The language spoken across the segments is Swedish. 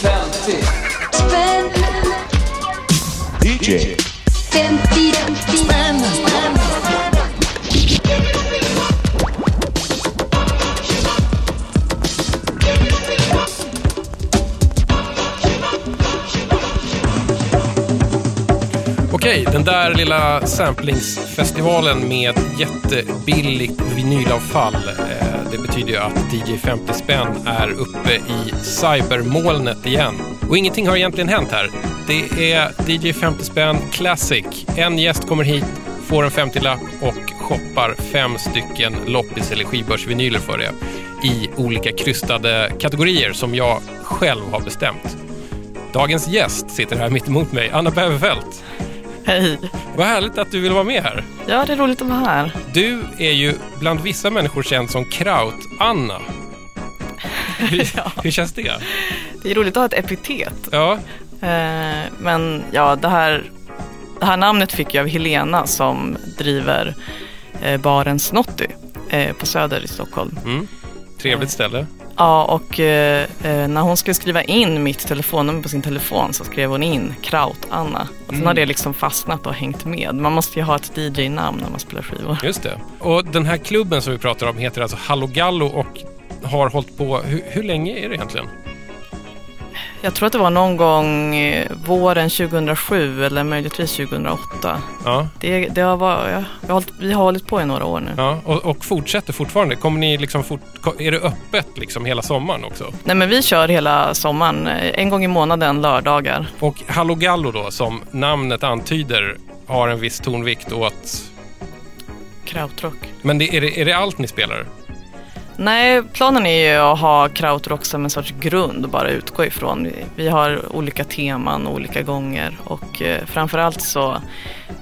50 spänn DJ 50 spänn Okej, den där lilla samplingsfestivalen med jättebilligt vinylavfall. Eh, det betyder ju att DJ 50 spänn är uppe i cybermolnet igen. Och ingenting har egentligen hänt här. Det är DJ 50 spänn Classic. En gäst kommer hit, får en 50-lapp och shoppar fem stycken loppis eller skivbörsvinyler för det i olika krystade kategorier som jag själv har bestämt. Dagens gäst sitter här mitt emot mig, Anna Bäverfelt. Hej. Vad härligt att du vill vara med här. Ja, det är roligt att vara här. Du är ju bland vissa människor känd som Kraut-Anna. Hur, Ja. hur känns det? Det är roligt att ha ett epitet. Ja, Eh, men ja, det här, det här namnet fick jag av Helena som driver eh, baren Snotty eh, på Söder i Stockholm. mm. trevligt ställe. Ja, och eh, eh, när hon skulle skriva in mitt telefonnummer på sin telefon så skrev hon in Kraut-Anna. Och sen Mm. har det liksom fastnat och hängt med. Man måste ju ha ett DJ-namn när man spelar skivor. Just det. Och den här klubben som vi pratar om heter alltså Hallo Gallo och har hållit på... Hur, hur länge är det egentligen? Jag tror att det var någon gång eh, våren 2007 eller möjligtvis 2008. Ja, Det, det har varit, vi, har hållit, på i några år nu. ja. Och, och fortsätter fortfarande. Kommer ni liksom fort, är det öppet liksom hela sommaren också? Nej men vi kör hela sommaren, eh, en gång i månaden lördagar. Och Hallo Gallo då, som namnet antyder, har en viss tonvikt åt... Krautrock. Men det, är, det, är det allt ni spelar? Nej, planen är ju att ha krautrock som en sorts grund att bara utgå ifrån. Vi, har olika teman olika gånger och eh, framförallt så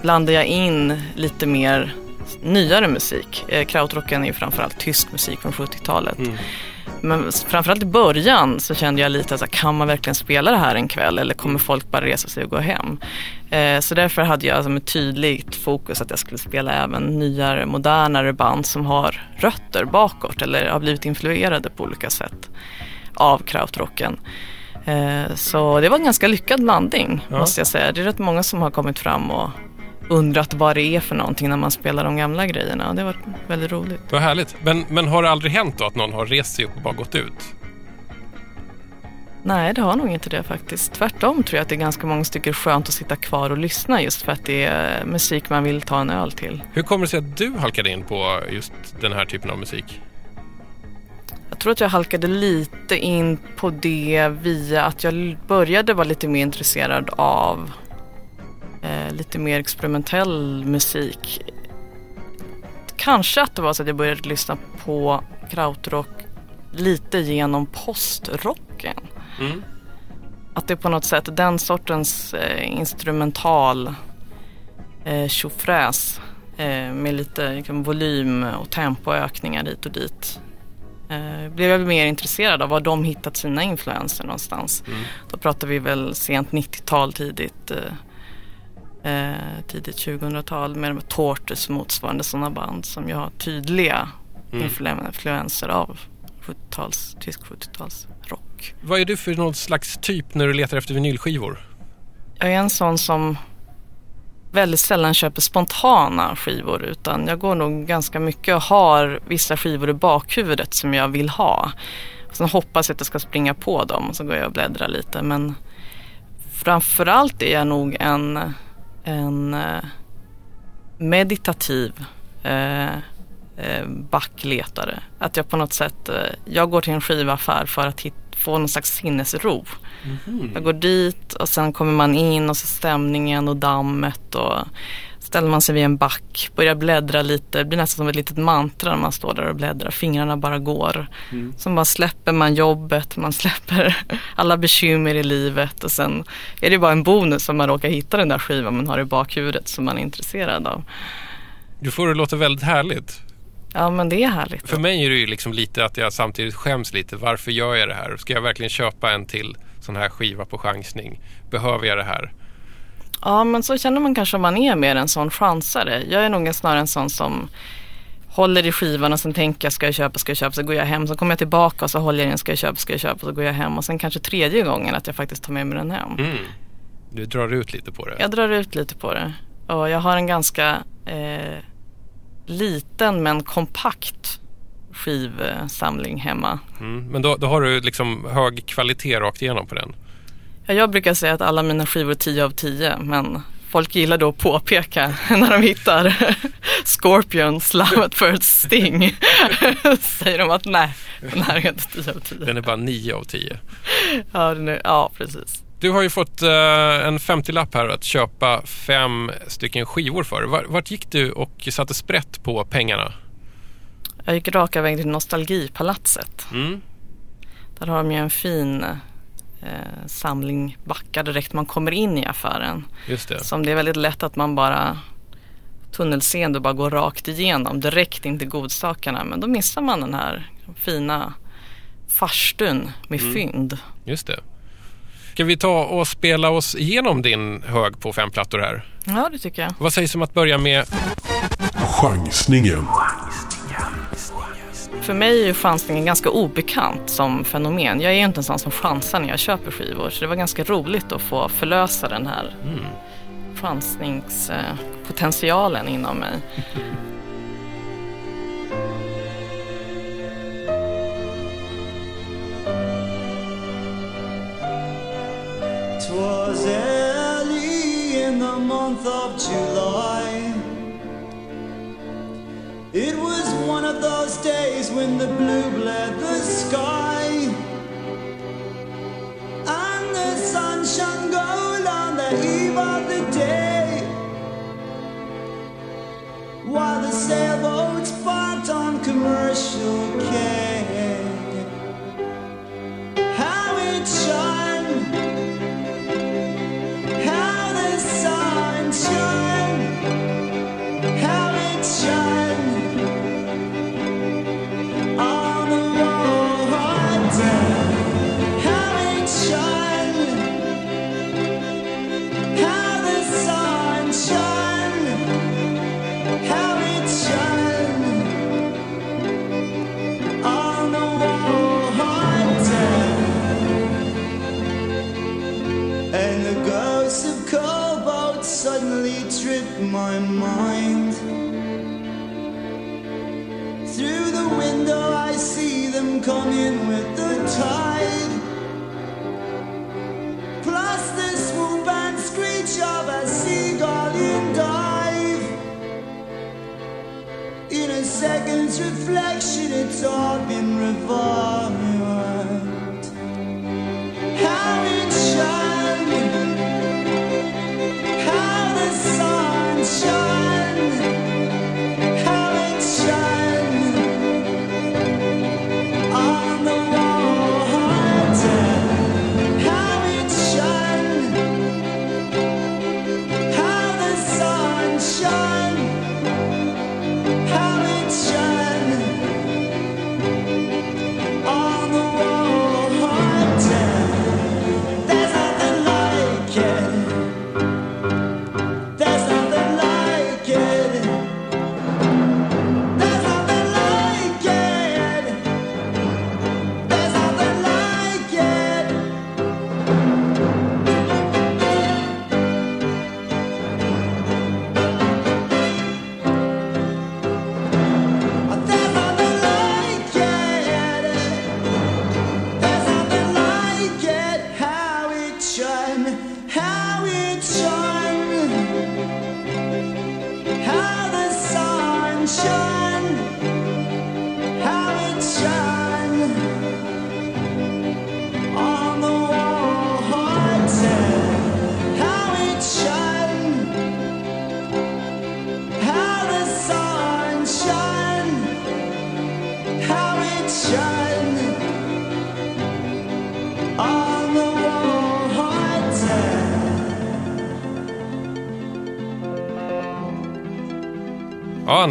blandar jag in lite mer nyare musik. Eh, krautrocken är ju framförallt tysk musik från 70-talet. Mm. Men framförallt i början så kände jag lite att kan man verkligen spela det här en kväll eller kommer folk bara resa sig och gå hem? Eh, så därför hade jag som ett tydligt fokus att jag skulle spela även nyare, modernare band som har rötter bakåt eller har blivit influerade på olika sätt av krautrocken. Eh, så det var en ganska lyckad blandning Ja. måste jag säga. Det är rätt många som har kommit fram och undrat vad det är för någonting när man spelar de gamla grejerna och det var väldigt roligt. Vad härligt. Men, men har det aldrig hänt då att någon har rest sig upp och bara gått ut? Nej, det har nog inte det faktiskt. Tvärtom tror jag att det är ganska många är skönt att sitta kvar och lyssna just för att det är musik man vill ta en öl till. Hur kommer det sig att du halkade in på just den här typen av musik? Jag tror att jag halkade lite in på det via att jag började vara lite mer intresserad av eh, lite mer experimentell musik. Kanske att det var så att jag började lyssna på krautrock lite genom postrocken. Mm. Att det på något sätt, den sortens eh, instrumental eh, tjofräs eh, med lite liksom, volym och tempoökningar hit och dit. Eh, blev jag mer intresserad av var de hittat sina influenser någonstans. Mm. Då pratar vi väl sent 90-tal, tidigt, eh, tidigt 2000-tal med de Tortoise motsvarande sådana band som jag har tydliga Mm. influ- influenser av 70-tals, tysk 70-tals rock. Vad är du för någon slags typ när du letar efter vinylskivor? Jag är en sån som väldigt sällan köper spontana skivor utan jag går nog ganska mycket och har vissa skivor i bakhuvudet som jag vill ha. Sen hoppas jag att jag ska springa på dem och så går jag och bläddrar lite men framförallt är jag nog en, en eh, meditativ eh, eh, backletare. Att jag på något sätt, jag går till en skivaffär för att få någon slags sinnesro. Jag går dit och sen kommer man in och så stämningen och dammet och ställer man sig vid en back, börjar bläddra lite, det blir nästan som ett litet mantra när man står där och bläddrar, fingrarna bara går. Sen bara släpper man jobbet, man släpper alla bekymmer i livet och sen är det bara en bonus om man råkar hitta den där skivan man har i bakhuvudet som man är intresserad av. Du får det låta väldigt härligt. Ja men det är härligt. För mig är det ju liksom lite att jag samtidigt skäms lite. Varför gör jag det här? Ska jag verkligen köpa en till sån här skiva på chansning? Behöver jag det här? Ja men så känner man kanske om man är mer en sån chansare. Jag är nog snarare en sån som håller i skivan och sen tänker jag ska jag köpa, ska jag köpa, så går jag hem. Så kommer jag tillbaka och så håller jag den, ska jag köpa, ska jag köpa, så går jag hem. Och sen kanske tredje gången att jag faktiskt tar med mig den hem. Mm. Du drar ut lite på det. Jag drar ut lite på det. Och jag har en ganska eh, liten men kompakt skivsamling hemma. Mm. Men då, då har du liksom hög kvalitet rakt igenom på den. Ja, jag brukar säga att alla mina skivor är 10 av 10 men folk gillar då att påpeka när de hittar Scorpion, Slam at first sting. säger de att nej, den här är inte 10 av 10. Den är bara 9 av 10. Ja, är, ja precis. Du har ju fått eh, en 50-lapp här att köpa fem stycken skivor för. Var, vart gick du och satte sprätt på pengarna? Jag gick raka vägen till Nostalgipalatset. Mm. Där har de ju en fin eh, samling backar direkt man kommer in i affären. Just det. Som det är väldigt lätt att man bara tunnelseende och bara går rakt igenom direkt in till godsakerna. Men då missar man den här fina farstun med Mm. fynd. Just det. Ska vi ta och spela oss igenom din hög på fem plattor här? Ja, det tycker jag. Vad sägs om att börja med Chansningen. För mig är ju chansningen ganska obekant som fenomen. Jag är ju inte en sån som chansar när jag köper skivor. Så det var ganska roligt att få förlösa den här chansningspotentialen inom mig. Twas early in the month of July. It was one of those days when the blue bled the sky. And the sun shone gold on the eve of the day. While the sailboats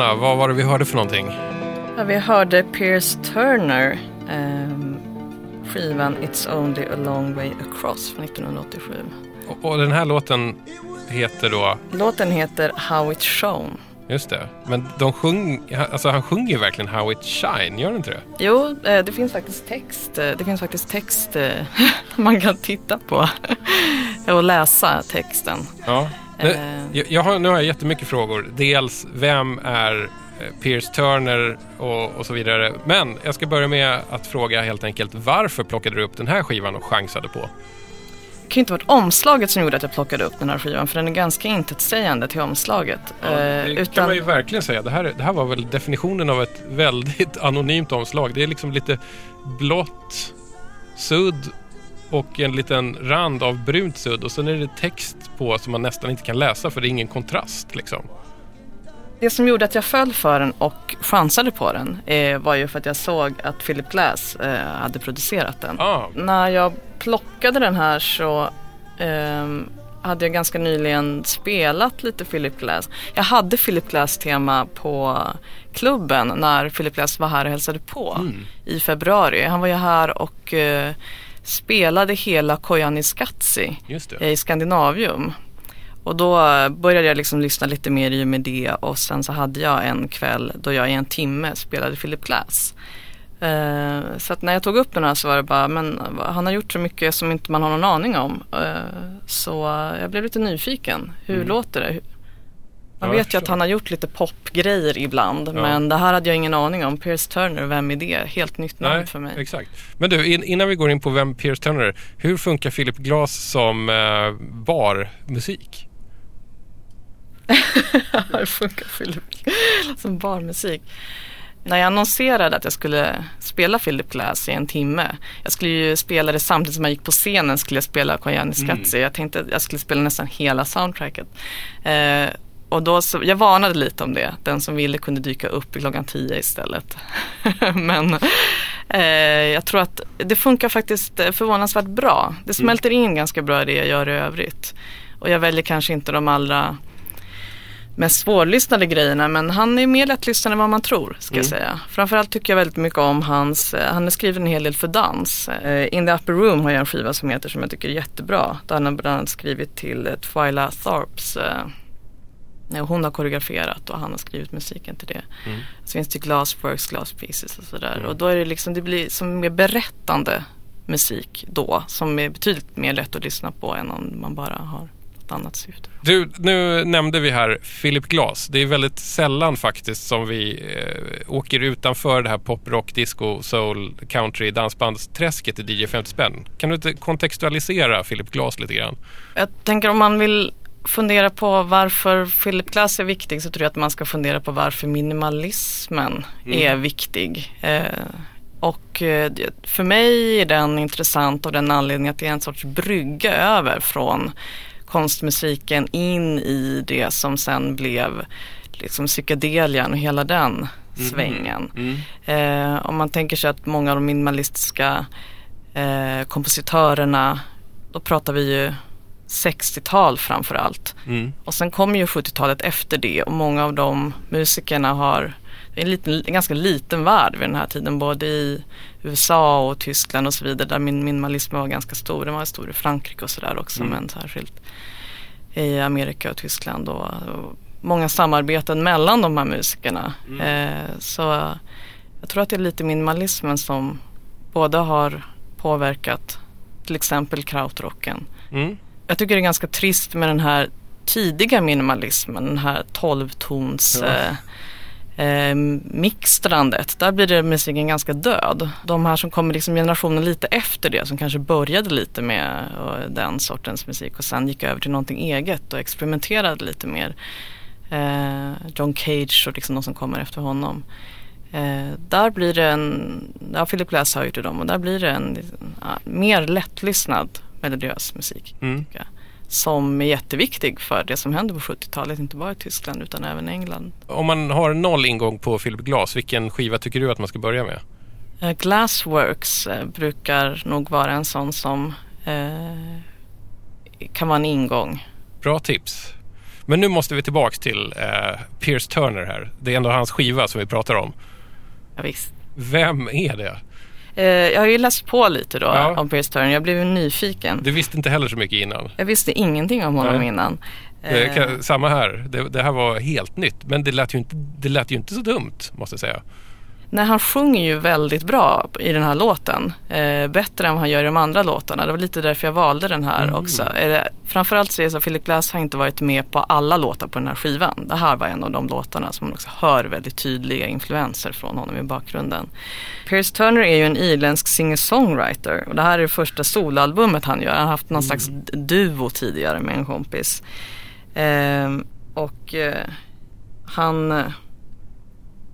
Anna, vad var det vi hörde för någonting? Ja, vi hörde Pierce Turner, ehm, skivan It's only a long way across från 1987. Och, och den här låten heter då... Låten heter How It Shone. Just det. Men de sjung, alltså han sjunger ju verkligen How It Shine, gör han inte det? Jo, eh, det finns faktiskt text. eh, Det finns faktiskt text eh, man kan titta på och läsa texten. Ja. Nu, Eh. jag, har, nu har jag jättemycket frågor. Dels, vem är eh, Pierce Turner och, och så vidare. Men jag ska börja med att fråga helt enkelt varför plockade du upp den här skivan och chansade på? Det kan ju inte varit omslaget som gjorde att jag plockade upp den här skivan för den är ganska intetsägande till omslaget. Ja, Eh, det kan man ju verkligen säga. Det här, det här var väl definitionen av ett väldigt anonymt omslag. Det är liksom lite blått sudd och en liten rand av brunt sudd och sen är det text på som man nästan inte kan läsa för det är ingen kontrast liksom. Det som gjorde att jag föll för den och chansade på den eh, var ju för att jag såg att Philip Glass eh, hade producerat den. Ah, När jag plockade den här så ehm, hade jag ganska nyligen spelat lite Philip Glass. Jag hade Philip Glass tema på klubben när Philip Glass var här och hälsade på i februari. Han var ju här och eh, spelade hela Kojan i Skatsi i Skandinavium. Och då började jag liksom lyssna lite mer i och med det och sen så hade jag en kväll då jag i en timme spelade Philip Glass. Eh, så att när jag tog upp den här så var det bara, men han har gjort så mycket som inte man har någon aning om. Eh, så jag blev lite nyfiken. Hur låter det? Man Mm. Vet ju att han har gjort lite popgrejer ibland Ja. men det här hade jag ingen aning om. Pierce Turner, vem är det? Helt nytt namn för mig. exakt. Men du, in, innan vi går in på vem Pierce Turner är. Hur funkar Philip Glass som eh, barmusik? Hur funkar Philip som barmusik? När jag annonserade att jag skulle spela Philip Glass i en timme. Jag skulle ju spela det samtidigt som jag gick på scenen skulle jag spela Koyani Skatsi. Jag tänkte att jag skulle spela nästan hela soundtracket. Eh, och då så, jag varnade lite om det. Den som ville kunde dyka upp klockan tio istället. Men eh, jag tror att det funkar faktiskt förvånansvärt bra. Det smälter in ganska bra i det jag gör i övrigt. Och jag väljer kanske inte de allra mest svårlyssnade grejerna men han är mer lättlyssnad än vad man tror ska jag säga. Framförallt tycker jag väldigt mycket om hans, eh, han har skrivit en hel del för dans. Eh, In the upper room har jag en skiva som heter som jag tycker är jättebra. Där han har bland annat skrivit till eh, Twyla Tharps hon har koreograferat och han har skrivit musiken till det. Så finns det Glassworks, Glass Pieces och sådär. Och då är det liksom, det blir som mer berättande musik då. Som är betydligt mer lätt att lyssna på än om man bara har ett annat syfte. Du, nu nämnde vi här Philip Glass. Det är väldigt sällan faktiskt som vi eh, åker utanför det här pop, rock, disco, soul, country, dansbandsträsket i DJ 50 spänn. Kan du inte kontextualisera Philip Glass lite grann? Jag tänker om man vill fundera på varför Philip Glass är viktig så tror jag att man ska fundera på varför minimalismen är viktig. Eh, och eh, för mig är den intressant av den anledningen att det är en sorts brygga över från konstmusiken in i det som sen blev liksom psykedelian och hela den svängen. Eh, om man tänker sig att många av de minimalistiska eh, kompositörerna, då pratar vi ju 60-tal framför allt. Mm. Och sen kommer ju 70-talet efter det och många av de musikerna har en, liten, en ganska liten värld vid den här tiden både i USA och Tyskland och så vidare där min minimalism var ganska stor. Den var stor i Frankrike och sådär också men särskilt i Amerika och Tyskland och, och många samarbeten mellan de här musikerna. Eh, så jag tror att det är lite minimalismen som både har påverkat till exempel krautrocken Mm. Jag tycker det är ganska trist med den här tidiga minimalismen, den här 12-tons Ja. eh, eh, mixtrandet. Där blir det musiken ganska död. De här som kommer liksom generationen lite efter det som kanske började lite med eh, den sortens musik och sen gick över till någonting eget och experimenterade lite mer. Eh, John Cage och liksom de som kommer efter honom. Eh, där blir det en, ja Philip Glass har ju till dem och där blir det en ja, mer lättlyssnad melodiös musik. Mm. Som är jätteviktig för det som hände på 70-talet, inte bara i Tyskland utan även i England. Om man har noll ingång på Philip Glass, vilken skiva tycker du att man ska börja med? Eh, Glassworks eh, brukar nog vara en sån som eh, kan vara en ingång. Bra tips. Men nu måste vi tillbaks till eh, Pierce Turner här. Det är ändå hans skiva som vi pratar om. Ja, visst. Vem är det? Eh, jag har ju läst på lite då Ja. om Pierce Turner. Jag blev nyfiken. Du visste inte heller så mycket innan. Jag visste ingenting om honom Nej. innan. Det Eh, kan, samma här. Det, det här var helt nytt. Men det lät, ju inte, det lät ju inte så dumt, måste jag säga. Nej, han sjunger ju väldigt bra i den här låten. Eh, bättre än vad han gör i de andra låtarna. Det var lite därför jag valde den här också. Eh, framförallt så är det så att Philip Glass har inte varit med på alla låtar på den här skivan. Det här var en av de låtarna som man också hör väldigt tydliga influenser från honom i bakgrunden. Pierce Turner är ju en irländsk singer-songwriter och det här är det första soloalbumet han gör. Han har haft någon slags duo tidigare med en kompis. Eh, och eh, han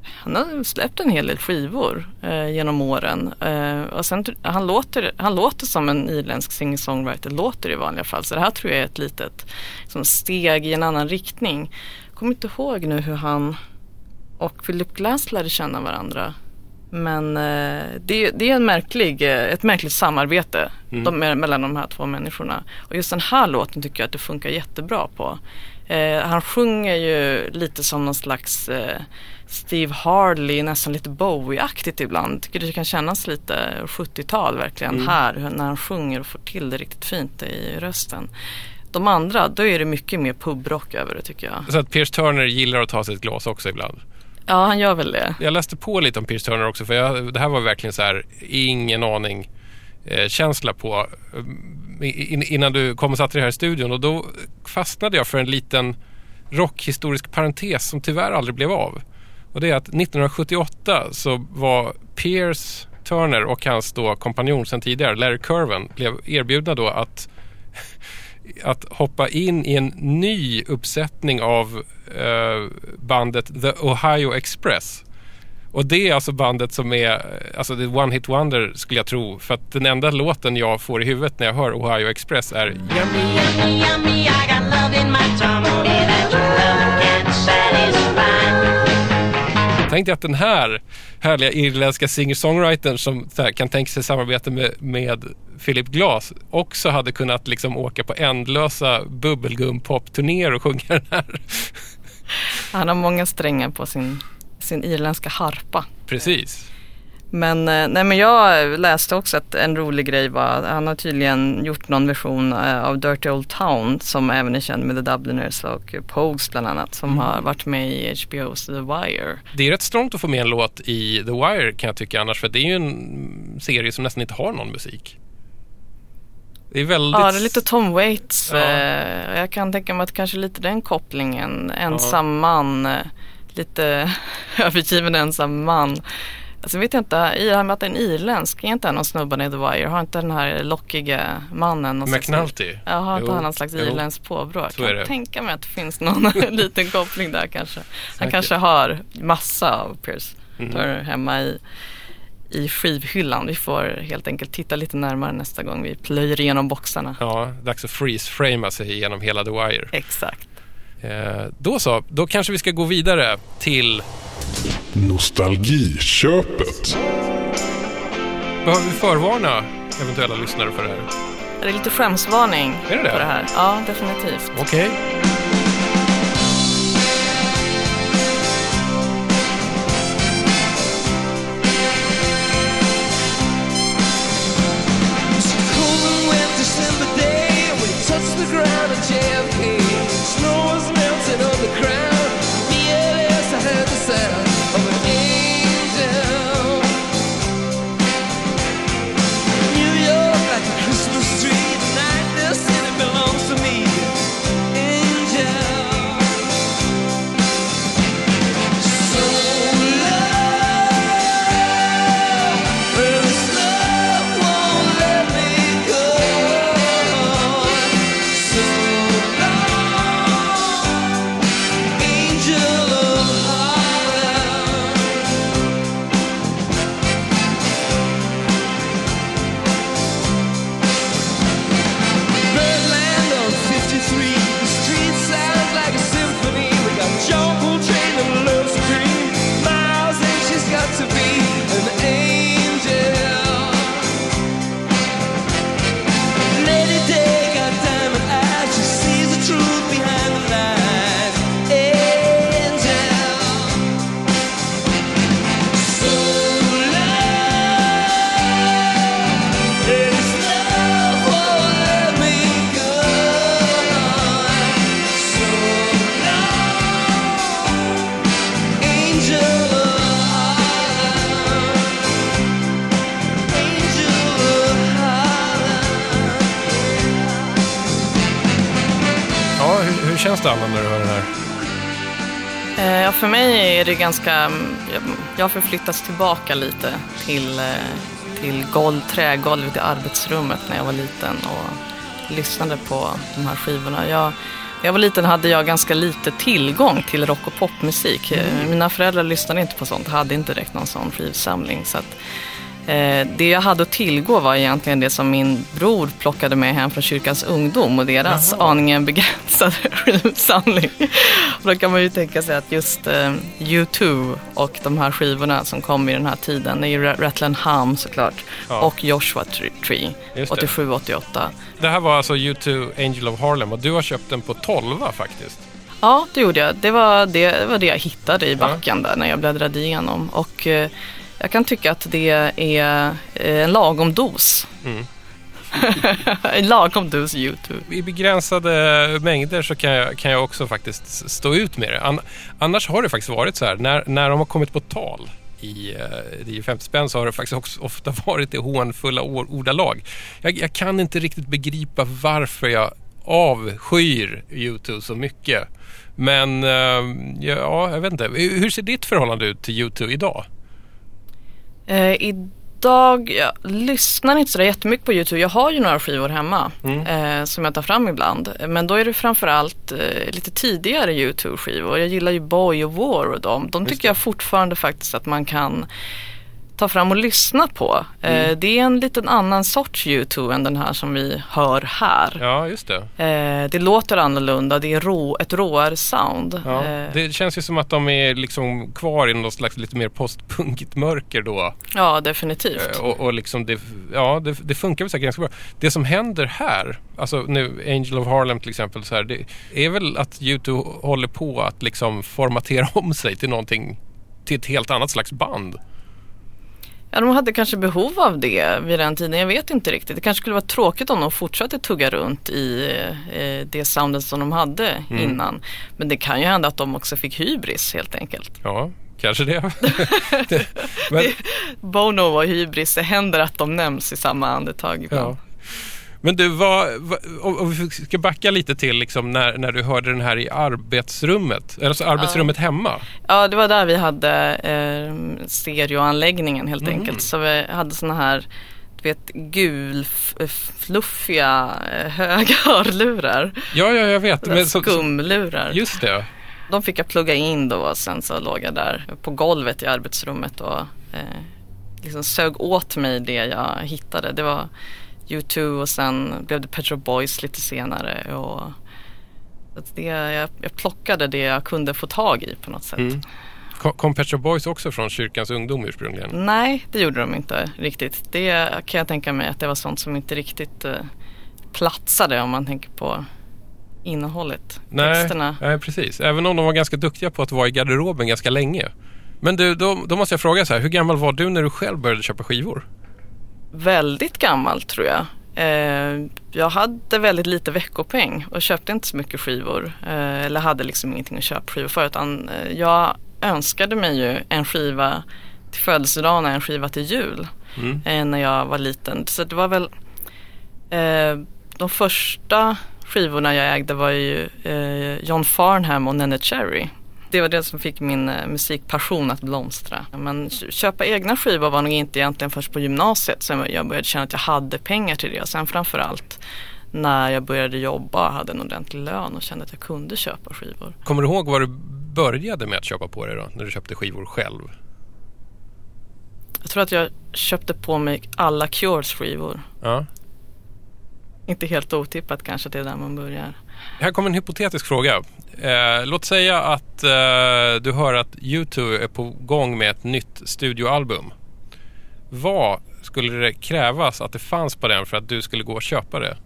han har släppt en hel del skivor eh, genom åren. Eh, och sen, han, låter, han låter som en irländsk singer-songwriter, låter i vanliga fall. Så det här tror jag är ett litet som steg i en annan riktning. Jag kommer inte ihåg nu hur han och Philip Glass lärde känna varandra. Men eh, det, det är en märklig, eh, ett märkligt samarbete de, mellan de här två människorna. Och just den här låten tycker jag att det funkar jättebra på. Eh, han sjunger ju lite som någon slags eh, Steve Harley, nästan lite Bowie-aktigt ibland. Tycker det kan kännas lite 70-tal verkligen här hur- när han sjunger och får till det riktigt fint i rösten. De andra, då är det mycket mer pubrock över det tycker jag. Så att Pierce Turner gillar att ta sig ett glas också ibland. Ja, han gör väl det. Jag läste på lite om Pierce Turner också för jag, det här var verkligen så här, ingen aning eh, känsla på innan du kom och satte dig här i studion och då fastnade jag för en liten rockhistorisk parentes som tyvärr aldrig blev av. Och det är att 1978 så var Pierce Turner och hans då kompanjon sen tidigare, Larry Curven, blev erbjudna då att att hoppa in i en ny uppsättning av eh, bandet The Ohio Express. Och det är alltså bandet som är, alltså det är One Hit Wonder skulle jag tro. För att den enda låten jag får i huvudet när jag hör Ohio Express är Yummy. Yummy, yummy, I got love in my tummy that your love can't satisfy. Tänk dig att den här härliga irländska singer-songwritern som här, kan tänka sig samarbeta med, med Philip Glass också hade kunnat liksom åka på ändlösa bubbelgum-pop-turnéer och sjunga den här. Han har många strängar på sin, sin irländska harpa. Precis. Men, eh, nej, men jag läste också att en rolig grej var att han har tydligen gjort någon version eh, av Dirty Old Town som även är känd med The Dubliners och Pogues bland annat som har varit med i HBO's The Wire. Det är rätt strångt att få med en låt i The Wire kan jag tycka annars för det är ju en serie som nästan inte har någon musik. Det är väldigt... Ja, det är lite Tom Waits. Ja. Eh, jag kan tänka mig att kanske lite den kopplingen. Ensam man, eh, lite övergiven ensam man. Alltså vet jag inte, i det här med att det är en irländsk, är inte en av snubbarna i The Wire, har inte den här lockiga mannen någon slags- McNulty. Ja, har inte han någon slags jo. irländskt påbrå? Kan det. tänka mig att det finns någon liten koppling där kanske. Han Säkert. kanske har massa av Pierce Mm. Hemma i, i skivhyllan. Vi får helt enkelt titta lite närmare nästa gång vi plöjer igenom boxarna. Ja, dags att freeze-framea sig genom hela The Wire. Exakt. Eh, då så, då kanske vi ska gå vidare till... Nostalgiköpet. Behöver vi förvarna eventuella lyssnare för det här? Det är lite skämsvarning Är det det? på det här. Ja, definitivt. Okej. Cold ganska... mm, jag- har förflyttats tillbaka lite till, eh, till golv, trägolvet i arbetsrummet när jag var liten och lyssnade på de här skivorna. Jag, när jag var liten hade jag ganska lite tillgång till rock och popmusik. Eh, Mina föräldrar lyssnade inte på sånt, hade inte direkt någon sån skivsamling. Så att, eh, det jag hade att tillgå var egentligen det som min bror plockade med hem från kyrkans ungdom och deras aningen begränsade skivsamling. Då kan man ju tänka sig att just eh, U2 och de här skivorna som kom i den här tiden, det är ju Rattle Hum såklart Ja. och Joshua Tree, Just det. 87-88. Det här var alltså U2 Angel of Harlem och du har köpt den på 12 faktiskt. Ja, det gjorde jag. Det var det, det var det jag hittade i backen där när jag bläddrade igenom. Och eh, jag kan tycka att det är eh, en lagom dos. Mm. En lagom dos YouTube. I begränsade mängder så kan jag, kan jag också faktiskt stå ut med det. An, annars har det faktiskt varit så här, när, när de har kommit på tal i eh, i 50 spänn så har det faktiskt också ofta varit i hånfulla or- ordalag. Jag, jag kan inte riktigt begripa varför jag avskyr YouTube så mycket. Men eh, ja, jag vet inte. Hur ser ditt förhållande ut till YouTube idag? Eh, idag, jag lyssnar inte så där jättemycket på YouTube. Jag har ju några skivor hemma eh, som jag tar fram ibland. Men då är det framförallt eh, lite tidigare YouTube-skivor. Jag gillar ju Boy och War och dem. De tycker jag fortfarande faktiskt att man kan ta fram och lyssna på. Eh, det är en liten annan sorts YouTube än den här som vi hör här. Ja, just det. Eh, det låter annorlunda, det är rå, ett råare sound. Ja, Eh, det känns ju som att de är liksom kvar i något slags lite mer postpunkigt mörker då. ja definitivt. Och, och liksom det, ja, det, det funkar väl säkert ganska bra. Det som händer här, alltså nu Angel of Harlem till exempel, så här, det är väl att YouTube håller på att liksom formatera om sig till någonting, till ett helt annat slags band. Ja, de hade kanske behov av det vid den tiden. Jag vet inte riktigt. Det kanske skulle vara tråkigt om de fortsatte tugga runt i eh, det soundet som de hade Mm. innan. Men det kan ju hända att de också fick hybris helt enkelt. Ja, kanske det. det men, Bono och hybris, det händer att de nämns i samma andetag ja. Men du, vad, om vi ska backa lite till liksom när, när du hörde den här i arbetsrummet, alltså arbetsrummet hemma. Ja, det var där vi hade eh, stereoanläggningen helt Mhm. enkelt. Så vi hade såna här vet, gul, f- fluffiga, eh, höga hörlurar. Ja, ja, jag vet. Men så- Skumlurar. Just det. De fick jag plugga in då och sen så låg jag där på golvet i arbetsrummet och eh, liksom sög åt mig det jag hittade. Det var U2 och sen blev det Pet Shop Boys lite senare. Och det, jag, jag plockade det jag kunde få tag i på något sätt. Mm. Kom- Kom Pet Shop Boys också från kyrkans ungdom ursprungligen? Nej, det gjorde de inte riktigt. Det kan jag tänka mig att det var sånt som inte riktigt eh, platsade om man tänker på innehållet, Nej, texterna. nej, precis. Även om de var ganska duktiga på att vara i garderoben ganska länge. Men du, då, då måste jag fråga så här. Hur gammal var du när du själv började köpa skivor? Väldigt gammal tror jag. Eh, jag hade väldigt lite veckopeng och köpte inte så mycket skivor. Eh, eller hade liksom ingenting att köpa skivor för. Utan eh, jag önskade mig ju en skiva till födelsedagen och en skiva till jul. Mm. Eh, när jag var liten. Så det var väl eh, de första skivorna jag ägde var ju eh, John Farnham och Nene Cherry. Det var det som fick min eh, musikpassion att blomstra. Men kö- köpa egna skivor var nog inte egentligen först på gymnasiet som jag började känna att jag hade pengar till det. Och sen framförallt när jag började jobba och hade en ordentlig lön och kände att jag kunde köpa skivor. Kommer du ihåg vad du började med att köpa på dig då? När du köpte skivor själv? Jag tror att jag köpte på mig alla Cures skivor. Ja. Inte helt otippat kanske att det är där man börjar. Här kommer en hypotetisk fråga. Eh, låt säga att eh, du hör att U2 är på gång med ett nytt studioalbum. Vad skulle det krävas att det fanns på den för att du skulle gå och köpa det?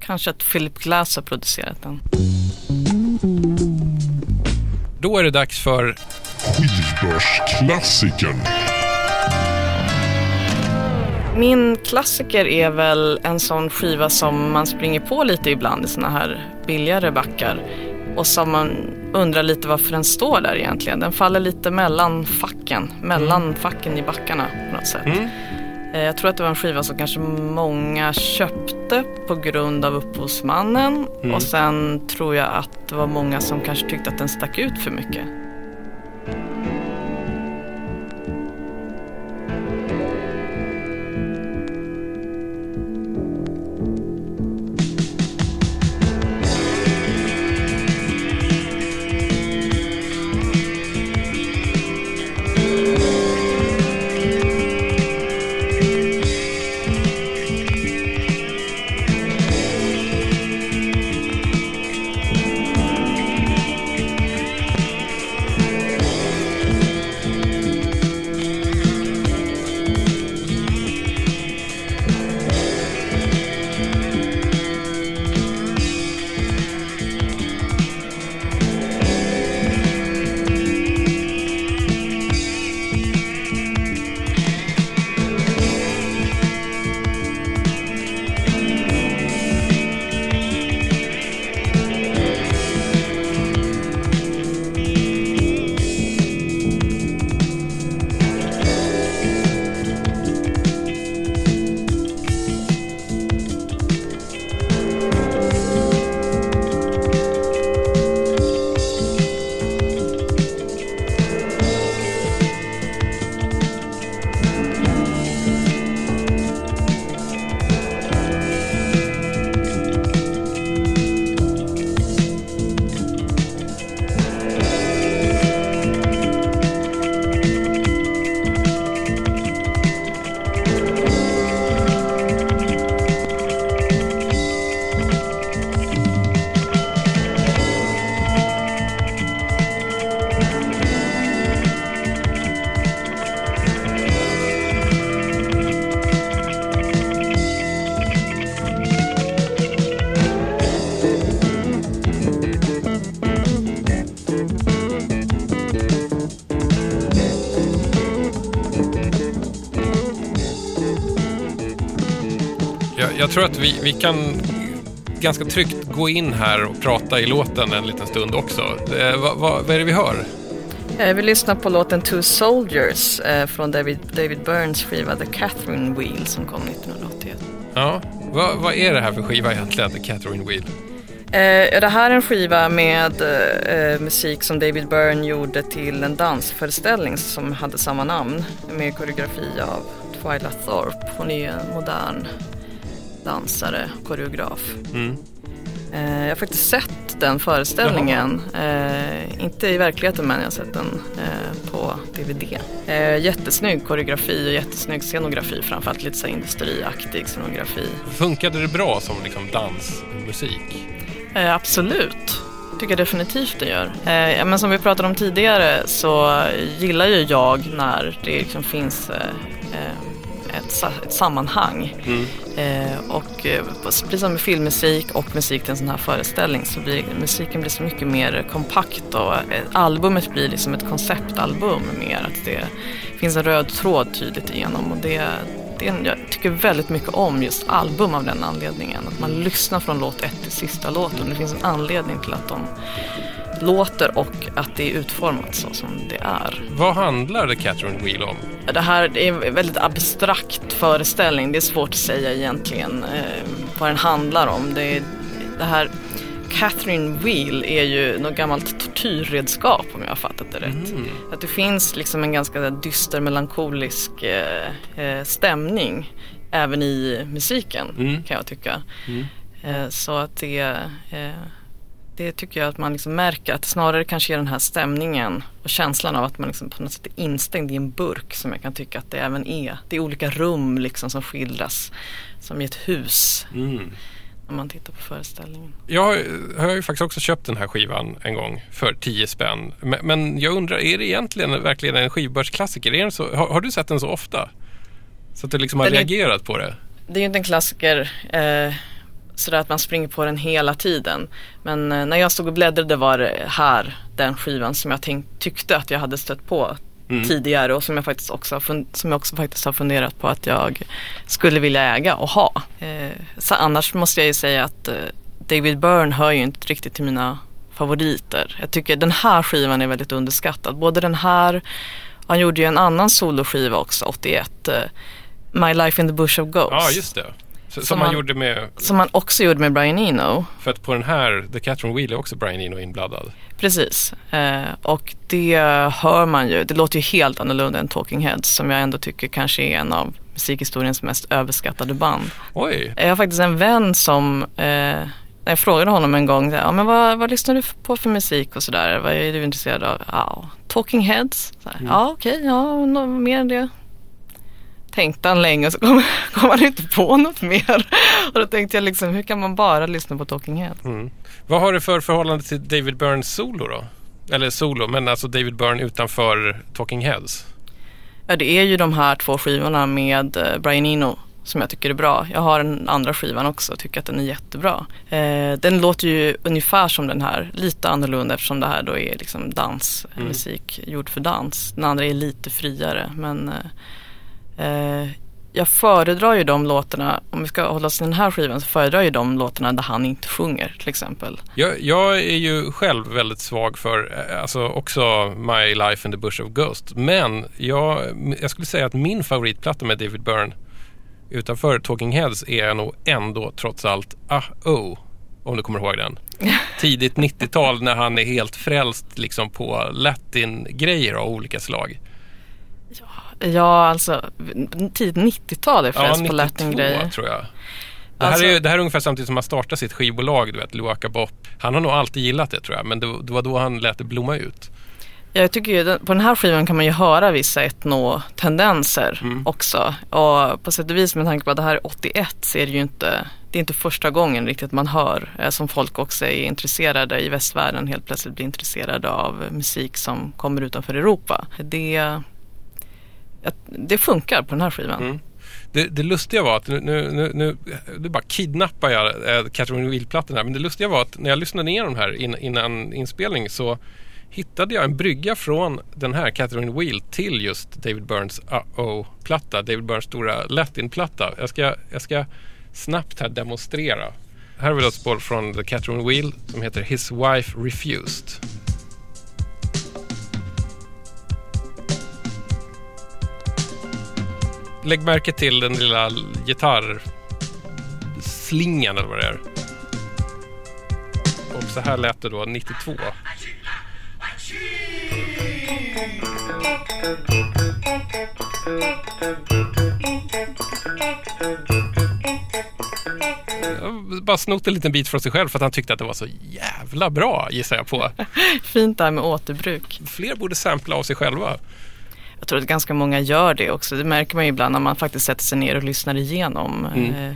Kanske att Philip Glass har producerat den. Då är det dags för Skivbörsklassikern. Min klassiker är väl en sån skiva som man springer på lite ibland i såna här billigare backar. Och som man undrar lite varför den står där egentligen. Den faller lite mellan facken, mellan facken i backarna på något sätt. Eh, Jag tror att det var en skiva som kanske många köpte på grund av upphovsmannen och sen tror jag att det var många som kanske tyckte att den stack ut för mycket. Jag, tror att vi, vi kan ganska tryggt gå in här och prata i låten en liten stund också. Eh, vad, vad, vad är det vi hör? Eh, Vi lyssnar på låten Two Soldiers eh, från David, David Byrnes skiva The Catherine Wheel som kom 1981. Ja, vad, vad är det här för skiva egentligen, The Catherine Wheel? Eh, det här är en skiva med eh, musik som David Byrne gjorde till en dansföreställning som hade samma namn med koreografi av Twyla Thorpe. Hon är ju en modern dansare, koreograf. Eh, jag har faktiskt sett den föreställningen. Eh, inte i verkligheten men jag har sett den eh, på DVD. Eh, jättesnygg koreografi och jättesnygg scenografi. Framförallt lite så här industriaktig scenografi. Funkade det bra som liksom dansmusik? Absolut. tycker jag definitivt det gör. Eh, men som vi pratade om tidigare så gillar ju jag när det liksom finns eh, ett, ett sammanhang. Eh, och eh, precis som med filmmusik och musik till en sån här föreställning så blir musiken blir så mycket mer kompakt och eh, albumet blir liksom ett konceptalbum mer. Att det finns en röd tråd tydligt igenom och det, det en, jag tycker väldigt mycket om just album av den anledningen. Att man lyssnar från låt ett till sista låten. Det finns en anledning till att de låter och att det är utformat så som det är. Vad handlar The Catherine Wheel om? Det här är en väldigt abstrakt föreställning. Det är svårt att säga egentligen eh, vad den handlar om. Det, är, det här Catherine Wheel är ju något gammalt tortyrredskap om jag har fattat det rätt. Att det finns liksom en ganska dyster melankolisk eh, eh, stämning även i musiken kan jag tycka. Eh, så att det eh, det tycker jag att man liksom märker att snarare kanske är den här stämningen och känslan av att man liksom på något sätt är instängd i en burk som jag kan tycka att det även är. Det är olika rum liksom som skildras som i ett hus när man tittar på föreställningen. Jag har, ju faktiskt också köpt den här skivan en gång för 10 spänn. Men, men jag undrar, är det egentligen verkligen en skivbörsklassiker? Är så, har, har du sett den så ofta? Så att du liksom har Den är- reagerat på det? Det är ju inte en klassiker eh, sådär att man springer på den hela tiden. Men eh, när jag stod och bläddrade var det här den skivan som jag tänk, tyckte att jag hade stött på tidigare och som jag faktiskt också, som jag också faktiskt har funderat på att jag skulle vilja äga och ha. Eh, så annars måste jag ju säga att eh, David Byrne hör ju inte riktigt till mina favoriter. Jag tycker den här skivan är väldigt underskattad. Både den här, han gjorde ju en annan soloskiva också, 81. eh, My Life in the Bush of Ghosts. Ja, just det. Så, som, Som han- gjorde med, Som han också gjorde med Brian Eno. för att på den här, The Catherine Wheel är också Brian Eno inblandad. Precis. Eh, och det hör man ju. Det låter ju helt annorlunda än Talking Heads som jag ändå tycker kanske är en av musikhistoriens mest överskattade band. Oj, Jag har faktiskt en vän som, eh, när jag frågade honom en gång, ja, men vad, vad lyssnar du på för musik och sådär? Vad är du intresserad av? Ja, Talking Heads. Här, Ja, okej, ja, nå- mer än det. Tänkte han länge och så kom, kom han inte på något mer. Och då tänkte jag liksom, hur kan man bara lyssna på Talking Heads? vad har du för förhållande till David Byrnes solo då? Eller solo, men alltså David Byrne utanför Talking Heads. Ja, det är ju de här två skivorna med eh, Brian Eno som jag tycker är bra. Jag har den andra skivan också och tycker att den är jättebra. Eh, den låter ju ungefär som den här, lite annorlunda eftersom det här då är liksom dansmusik gjord för dans. Den andra är lite friare men eh, eh, jag föredrar ju de låtarna, om vi ska hålla oss till den här skivan så föredrar jag ju de låtarna där han inte sjunger till exempel. Jag, jag är ju själv väldigt svag för, eh, alltså också My Life in the Bush of Ghost. Men jag, jag skulle säga att min favoritplatta med David Byrne utanför Talking Heads är nog ändå trots allt Ah Oh. Om du kommer ihåg den. Tidigt 90-tal när han är helt frälst liksom på latin-grejer av olika slag. Ja, alltså tidigt 90-tal är Ja, flest på 92 latin-grejer. tror jag. Det här, Alltså- är, det här är ungefär samtidigt som han startar sitt skivbolag, du vet, Luaka Bop. Han har nog alltid gillat det tror jag, men det, det var då han lät det blomma ut. Jag tycker ju, på den här skivan kan man ju höra vissa etno-tendenser också. Och på sätt och vis med tanke på att det här är 81 så är det ju inte, det är inte första gången riktigt man hör eh, som folk också är intresserade i västvärlden helt plötsligt blir intresserade av musik som kommer utanför Europa. Det, det funkar på den här skivan. Mm. Det, det lustiga var att, nu, nu, nu, nu, bara kidnappar jag äh, Catherine Wheel-plattan här, men det lustiga var att när jag lyssnade igenom den här in, innan inspelning så hittade jag en brygga från den här Catherine Wheel till just David Burns Uh-Oh-platta, David Burns stora Latin-platta. Jag ska, jag ska snabbt här demonstrera. Här har vi då ett spår från The Catherine Wheel som heter His Wife Refused. Lägg märke till den lilla gitarrslingan eller vad det är. Och så här lät det då 92. Jag bara snott en liten bit från sig själv för att han tyckte att det var så jävla bra gissar jag på. Fint där med återbruk. Fler borde sampla av sig själva. Jag tror att ganska många gör det också. Det märker man ju ibland när man faktiskt sätter sig ner och lyssnar igenom Mm. eh,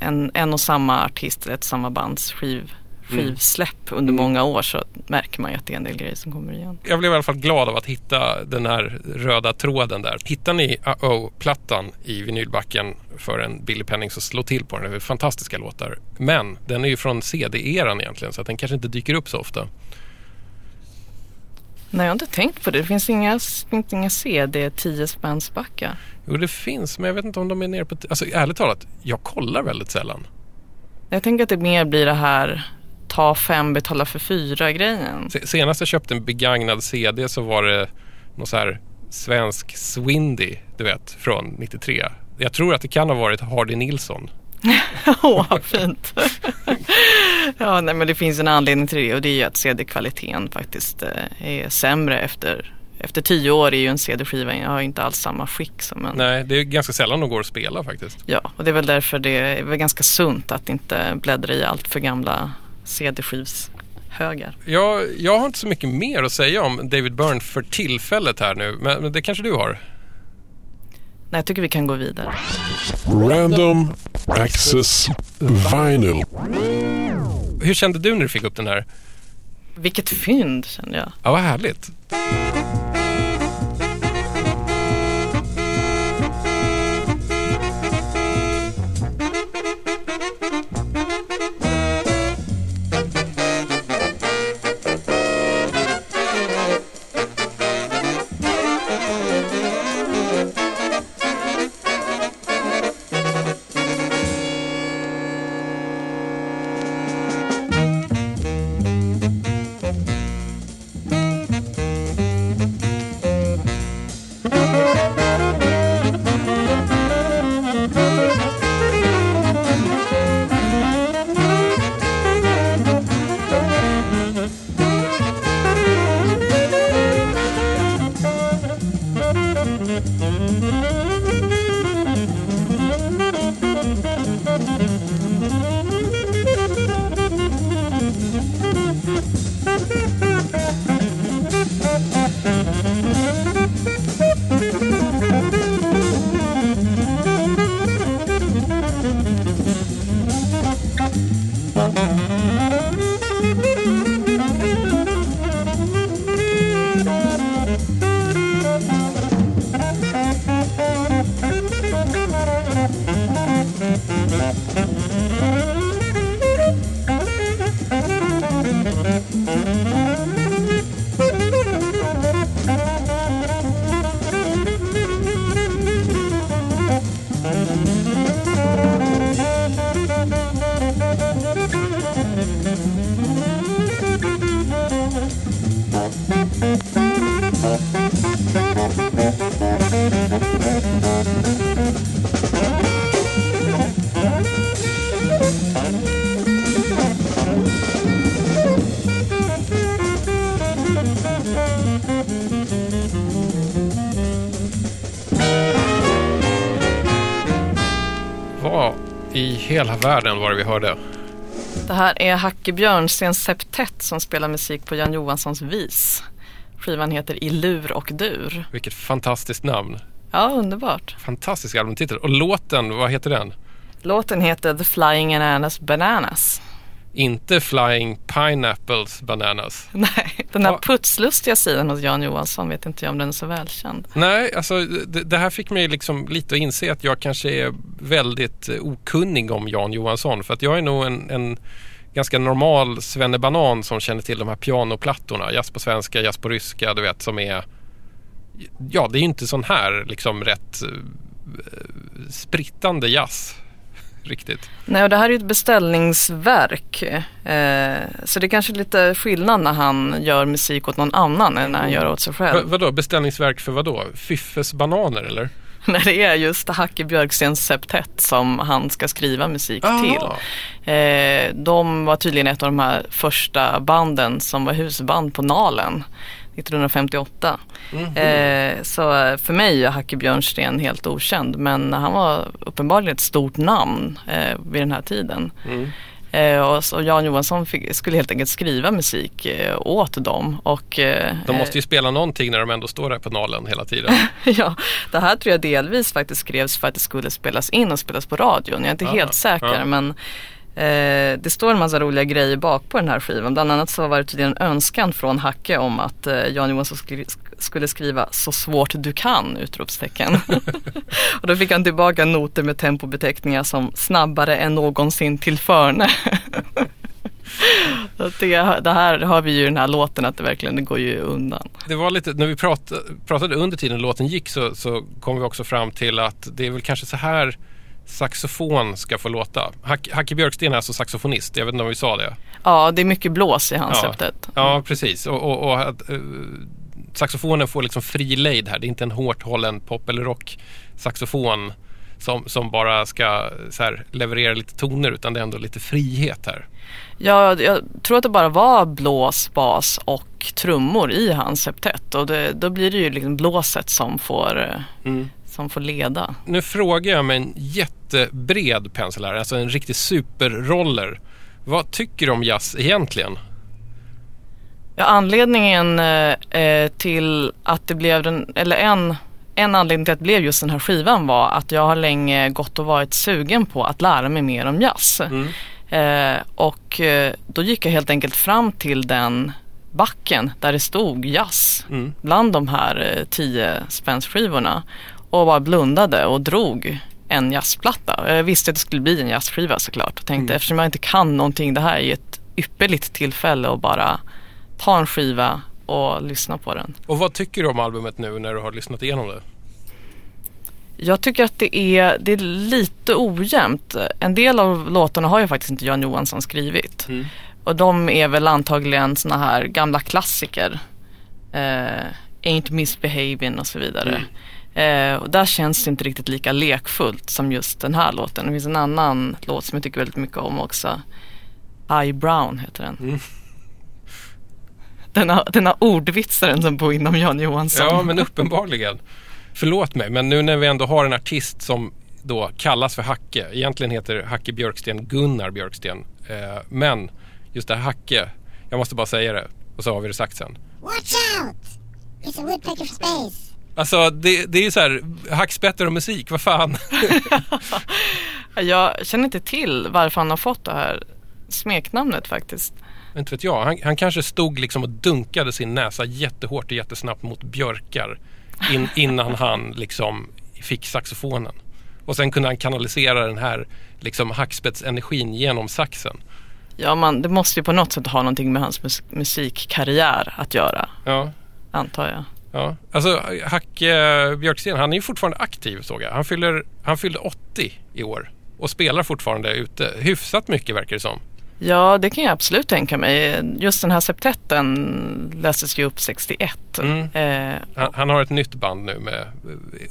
en, en och samma artist, ett samma bands skiv, Mm. skivsläpp under många år så märker man ju att det är en del grejer som kommer igen. Jag blev i alla fall glad av att hitta den här röda tråden där. Hittar ni Uh-Oh-plattan i vinylbacken för en billig penning så slå till på den. Det är fantastiska låtar. Men den är ju från CD-eran egentligen så att den kanske inte dyker upp så ofta. Nej, jag har inte tänkt på det. Det finns inga, inga CD 10 spänns backa. Jo, det finns, men jag vet inte om de är nere på... Alltså ärligt talat, jag kollar väldigt sällan. Jag tänker att det mer blir det här ta fem, betala för fyra grejen. Se- Senast jag köpte en begagnad CD så var det någon så här svensk Swindy, du vet, från 93. Jag tror att det kan ha varit Hardy Nilsson. Åh, vad fint. ja, nej, men det finns en anledning till det och det är ju att CD-kvaliteten faktiskt eh, är sämre efter efter tio år är ju en CD-skiva jag har inte alls samma skick som en. Nej, det är ganska sällan de går att spela faktiskt. Ja, och det är väl därför det är väl ganska sunt att inte bläddra i allt för gamla CD-skivshögar. Jag, jag har inte så mycket mer att säga om David Byrne för tillfället här nu, men, men det kanske du har? Nej, jag tycker vi kan gå vidare. Random Access Vinyl. Hur kände du när du fick upp den här? Vilket fynd kände jag. Ja, vad härligt. Hela världen var det vi hörde? Det här är Hacke Björnsten Septett som spelar musik på Jan Johanssons vis. Skivan heter I lur och dur. Vilket fantastiskt namn. Ja, underbart. Fantastisk albumtitel. Och låten, vad heter den? Låten heter The Flying Ananas Bananas. Inte Flying Pineapples Bananas. Nej, den här putslustiga sidan hos Jan Johansson vet inte jag om den är så välkänd. Nej, alltså det, det här fick mig liksom lite att inse att jag kanske är väldigt eh, okunnig om Jan Johansson. För att jag är nog en, en ganska normal svennebanan som känner till de här pianoplattorna. Jazz på svenska, jazz på ryska, du vet som är... Ja, det är ju inte sån här liksom rätt eh, sprittande jazz riktigt. Nej, och det här är ju ett beställningsverk. Eh, så det är kanske lite skillnad när han gör musik åt någon annan än när han gör åt sig själv. vadå, beställningsverk för vadå? Fiffes bananer eller? när det är just Hacke Björkstens septett som han ska skriva musik till. Eh, de var tydligen ett av de här första banden som var husband på Nalen 1958. Eh, så för mig är Hacke Björnsten helt okänd men han var uppenbarligen ett stort namn eh, vid den här tiden. Eh, och Jan Johansson fick, skulle helt enkelt skriva musik eh, åt dem. Och, eh, De måste ju spela någonting när de ändå står där på nalen hela tiden. ja, det här tror jag delvis faktiskt skrevs för att det skulle spelas in och spelas på radion. Jag är inte Ah, helt säker ja. men eh, det står en massa roliga grejer bak på den här skivan. Bland annat så var det tydligen en önskan från Hacke om att eh, Jan Johansson skri- skulle skriva så svårt du kan! utropstecken. och då fick han tillbaka noter med tempobeteckningar som snabbare än någonsin tillförne. Förne. det, det här har vi ju i den här låten att det verkligen det går ju undan. Det var lite, när vi pratade, pratade under tiden låten gick så, så kom vi också fram till att det är väl kanske så här saxofon ska få låta. Hack, Hacke Björksten är alltså saxofonist, jag vet inte om vi sa det. Ja, det är mycket blås i hans Ja. septet. Ja, precis. Och, och, och att, eh, saxofonen får liksom fri lejd här. Det är inte en hårt hållen pop eller rock saxofon som, som bara ska här, leverera lite toner utan det är ändå lite frihet här. Ja, jag tror att det bara var blås, bas och trummor i hans septett. Och det, då blir det ju liksom blåset som får, eh, som får leda. Nu frågar jag med en jättebred pensel här, alltså en riktig superroller. Vad tycker du om jazz egentligen? Ja, anledningen eh, eh, till att det blev den, eller en, en anledning till att det blev just den här skivan var att jag har länge gått och varit sugen på att lära mig mer om jazz. Eh, och eh, då gick jag helt enkelt fram till den backen där det stod jazz bland de här eh, tio spännsskivorna och bara blundade och drog en jazzplatta. Jag visste att det skulle bli en jazzskiva såklart och tänkte eftersom jag inte kan någonting, det här är ju ett ypperligt tillfälle att bara ta en skiva och lyssna på den. Och vad tycker du om albumet nu när du har lyssnat igenom det? Jag tycker att det är, det är lite ojämnt. En del av låtarna har ju faktiskt inte Jan Johansson skrivit. Och de är väl antagligen såna här gamla klassiker. Eh, Ain't Misbehaving och så vidare. Eh, och där känns det inte riktigt lika lekfullt som just den här låten. Det finns en annan låt som jag tycker väldigt mycket om också. I Brown heter den. Den har, den har ordvitsaren som bor inom Jan Johansson. Ja, men uppenbarligen. Förlåt mig, men nu när vi ändå har en artist som då kallas för Hacke. Egentligen heter Hacke Björksten Gunnar Björksten. Eh, men just det här Hacke, jag måste bara säga det och så har vi det sagt sen. Watch out! It's a woodpecker space. Alltså det, det är ju så här, hackspetter och musik, vad fan. Jag känner inte till varför han har fått det här smeknamnet faktiskt. Inte vet jag. Han, han kanske stod liksom och dunkade sin näsa jättehårt och jättesnabbt mot björkar in, innan han liksom fick saxofonen. Och sen kunde han kanalisera den här liksom hackspetsenergin genom saxen. Ja, man, det måste ju på något sätt ha någonting med hans mus- musikkarriär att göra, Ja, antar jag. Ja. Alltså Hacke Björksten, han är ju fortfarande aktiv såg jag. Han, fyller, han fyllde 80 i år och spelar fortfarande ute hyfsat mycket verkar det som. Ja, det kan jag absolut tänka mig. Just den här septetten lästes ju upp 61. Mm. Eh, Han, han har ett nytt band nu med eh,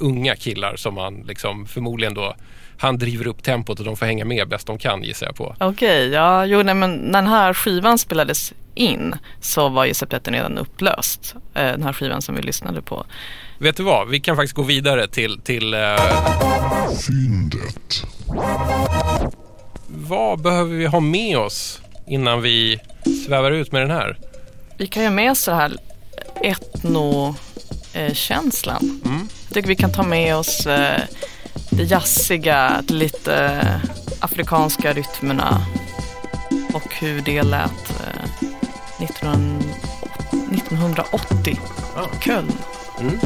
unga killar som han liksom förmodligen då han driver upp tempot och de får hänga med bäst de kan gissar jag på. Okej, ja, jo, nej, men den här skivan spelades in så var ju septetten redan upplöst. Eh, den här skivan som vi lyssnade på. Vet du vad, vi kan faktiskt gå vidare till, till eh, Fyndet. vad behöver vi ha med oss innan vi svävar ut med den här? Vi kan ju ha med oss det här etno-känslan. Mm. Jag tycker vi kan ta med oss eh, det jazziga, lite eh, afrikanska rytmerna och hur det lät eh, 19, 1980 Ja. Köln. Mm.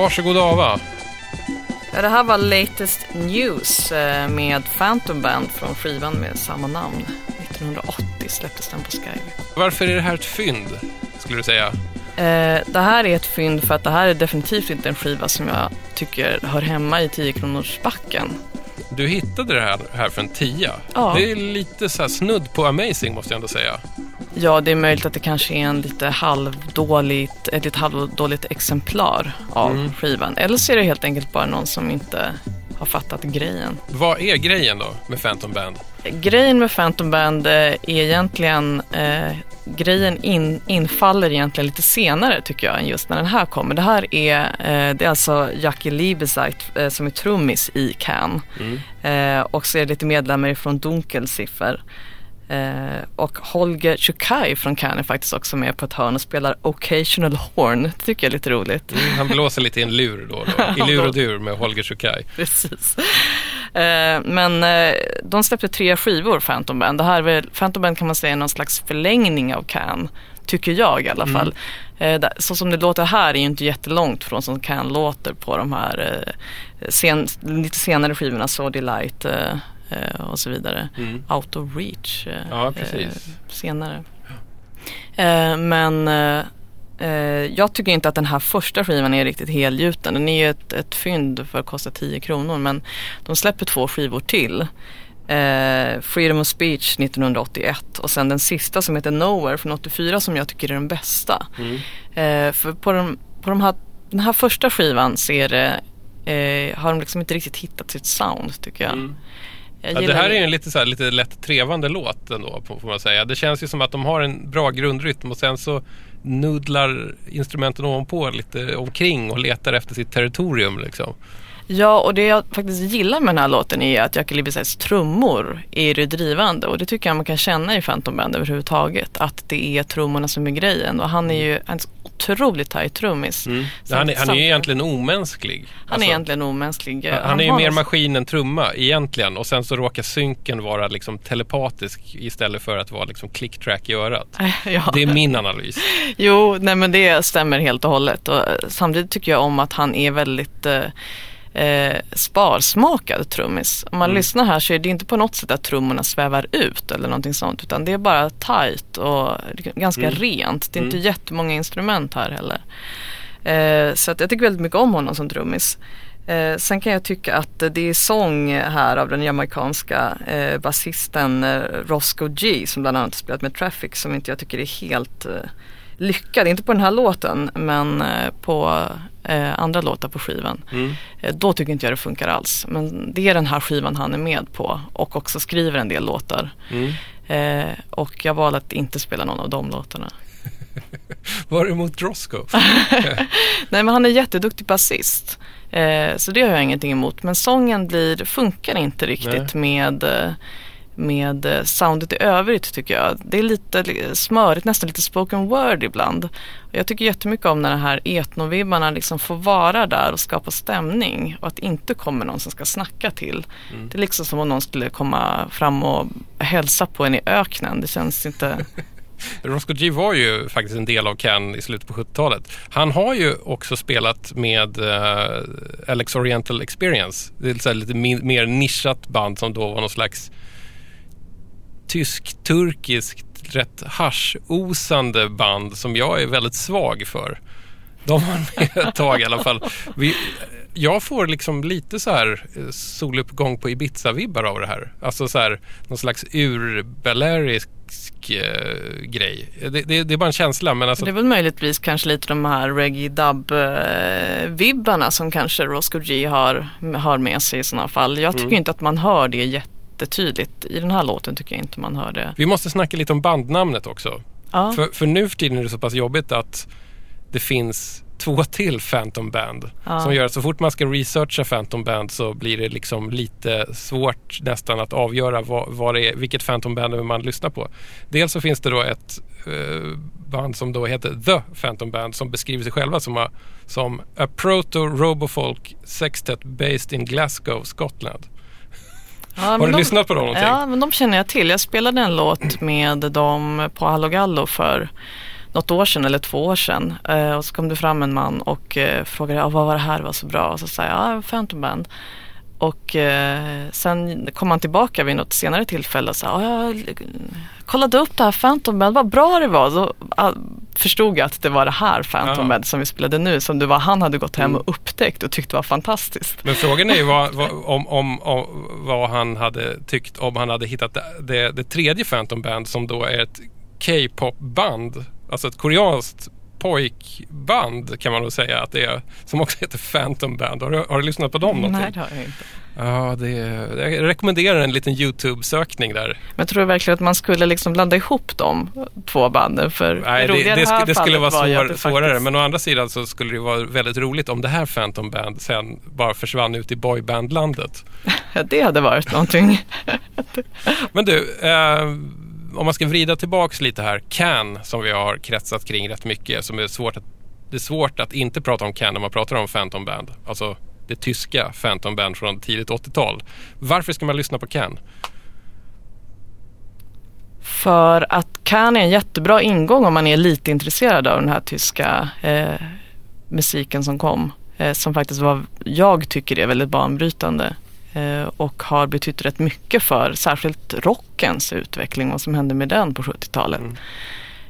Varsågod Ava. Ja, det här var Latest News eh, med Phantom Band från skivan med samma namn. 1980 släpptes den på Sky. Varför är det här ett fynd, skulle du säga? Eh, det här är ett fynd för att det här är definitivt inte en skiva som jag tycker hör hemma i 10 kronors backen. Du hittade det här, här för en tia. Ja. Det är lite så snudd på amazing måste jag ändå säga. Ja, det är möjligt att det kanske är en lite halvdåligt, ett lite halvdåligt exemplar av Mm. skivan. Eller så är det helt enkelt bara någon som inte har fattat grejen. Vad är grejen då med Phantom Band? Grejen med Phantom Band eh, är egentligen, eh, grejen in, infaller egentligen lite senare tycker jag än just när den här kommer. Det här är, eh, det är alltså Jackie Liebezeit eh, som är trummis i Can. Eh, och så är det lite medlemmar från Dunkelziffer. Eh, och Holger Chukai från Can är faktiskt också med på ett hörn och spelar Occasional Horn. Det tycker jag är lite roligt. Han blåser lite i en lur då, då. I lur och dur med Holger Chukai. Precis. Eh, men eh, de släppte tre skivor, Phantom Band. Det här väl, Phantom Band kan man säga är någon slags förlängning av Can. Tycker jag i alla fall. Eh, där- så som det låter här är ju inte jättelångt från som Can låter på de här sen, lite senare skivorna, So Delight och så vidare. Mm. Out of Reach eh, Ja, eh, senare. Eh, men eh, eh, jag tycker inte att den här första skivan är riktigt helgjuten. Den är ju ett, ett fynd för att kosta 10 kronor men de släpper två skivor till. Eh, Freedom of Speech 1981 och sen den sista som heter Nowhere från 84 som jag tycker är den bästa. Eh, för på, de, på de här, den här första skivan det, eh, har de liksom inte riktigt hittat sitt sound tycker jag. Jag Ja, det här är ju en lite, så här, lite lätt trevande låt ändå, får man säga. Det känns ju som att de har en bra grundrytm och sen så nudlar instrumenten ovanpå lite omkring och letar efter sitt territorium liksom. Ja, och det jag faktiskt gillar med den här låten är att Jackie Libises trummor är det drivande och det tycker jag man kan känna i Phantom Band överhuvudtaget. Att det är trummorna som är grejen och han är ju en otroligt tajt trummis. Mm. Han, är, han är ju egentligen omänsklig. Han Alltså, är egentligen omänsklig. han är ju mer maskin än trumma egentligen och sen så råkar synken vara liksom telepatisk istället för att vara liksom click-track i örat. Ja. Det är min analys. Jo, nej men det stämmer helt och hållet. Och eh, samtidigt tycker jag om att han är väldigt eh, eh, sparsmakad trummis. Om man lyssnar här så är det inte på något sätt att trummorna svävar ut eller någonting sånt. Utan det är bara tight och ganska rent. Det är inte jättemånga instrument här heller. Eh, så att jag tycker väldigt mycket om honom som trummis. Eh, sen kan jag tycka att det är sång här av den jamaicanska eh, basisten eh, Roscoe G som bland annat spelat med Traffic som inte jag tycker är helt eh, lyckad. Inte på den här låten men eh, på eh, andra låtar på skivan. Eh, då tycker inte jag det funkar alls. Men det är den här skivan han är med på och också skriver en del låtar. Eh, och jag valde att inte spela någon av de låtarna. Var det mot Roscoe? Nej men han är jätteduktig basist. Eh, så det har jag ingenting emot. Men sången blir, funkar inte riktigt med, eh, med eh, soundet i övrigt tycker jag. Det är lite li- smörigt, nästan lite spoken word ibland. Jag tycker jättemycket om när de här etnovibbarna liksom får vara där och skapa stämning. Och att det inte kommer någon som ska snacka till. Det är liksom som om någon skulle komma fram och hälsa på en i öknen. Det känns inte... Roscoe G var ju faktiskt en del av Can i slutet på 70-talet. Han har ju också spelat med eh, Alex Oriental Experience. Det är här lite mer nischat band som då var någon slags tysk-turkiskt rätt haschosande band som jag är väldigt svag för. De var med ett tag i alla fall. Vi, jag får liksom lite så här eh, soluppgång på Ibiza-vibbar av det här. Alltså så här någon slags urbelarisk eh, grej. Det, det, det är bara en känsla men alltså Det är väl möjligtvis kanske lite de här reggae dub eh, som kanske Roscoe G har, har med sig i sådana fall. Jag tycker inte att man hör det jättetydligt. I den här låten tycker jag inte man hör det. Vi måste snacka lite om bandnamnet också. Ja. För, för nu för tiden är det så pass jobbigt att det finns två till Phantom Band. Ja. Som gör att så fort man ska researcha Phantom Band så blir det liksom lite svårt nästan att avgöra vad, vad det är, vilket Phantom Band man lyssnar på. Dels så finns det då ett eh, band som då heter The Phantom Band som beskriver sig själva som, a, som A Proto-Robofolk Sextet Based in Glasgow, Scotland. Ja, Har du de- lyssnat på dem någonting? Ja, men de känner jag till. Jag spelade en låt med dem på Allo Gallo för något år sedan eller två år sedan. Eh, och så kom det fram en man och eh, frågade ah, vad var det här var så bra. Och så sa jag, ja, Phantom Band. Och eh, sen kom han tillbaka vid något senare tillfälle och sa, jag kollade upp det här Phantom Band, vad bra det var. Så ah, förstod jag att det var det här Phantom. Band som vi spelade nu, som det var han hade gått hem och upptäckt och tyckte var fantastiskt. Men frågan är ju vad, vad, om, om, om, vad han hade tyckt om han hade hittat det, det, det tredje Phantom Band som då är ett K-pop-band. Alltså ett koreanskt pojkband kan man nog säga att det är. Som också heter Phantom Band. Har du, har du lyssnat på dem någonting? Nej, det har jag inte. Ja, det, jag rekommenderar en liten YouTube-sökning där. Men tror du verkligen att man skulle liksom blanda ihop de två banden? För Nej, det, det, här sk- det skulle vara svår, det svårare. faktiskt- Men å andra sidan så skulle det vara väldigt roligt om det här Phantom Band sen bara försvann ut i boybandlandet. Det hade varit någonting. Men du, eh, om man ska vrida tillbaks lite här. Can, som vi har kretsat kring rätt mycket, som är svårt att, det är svårt att inte prata om Can när man pratar om Phantom Band. Alltså det tyska Phantom Band från tidigt 80-tal. Varför ska man lyssna på Can? För att Can är en jättebra ingång om man är lite intresserad av den här tyska eh, musiken som kom. Eh, som faktiskt var, jag tycker är väldigt banbrytande. Eh, och har betytt rätt mycket för särskilt rockens utveckling. Vad som hände med den på 70-talet.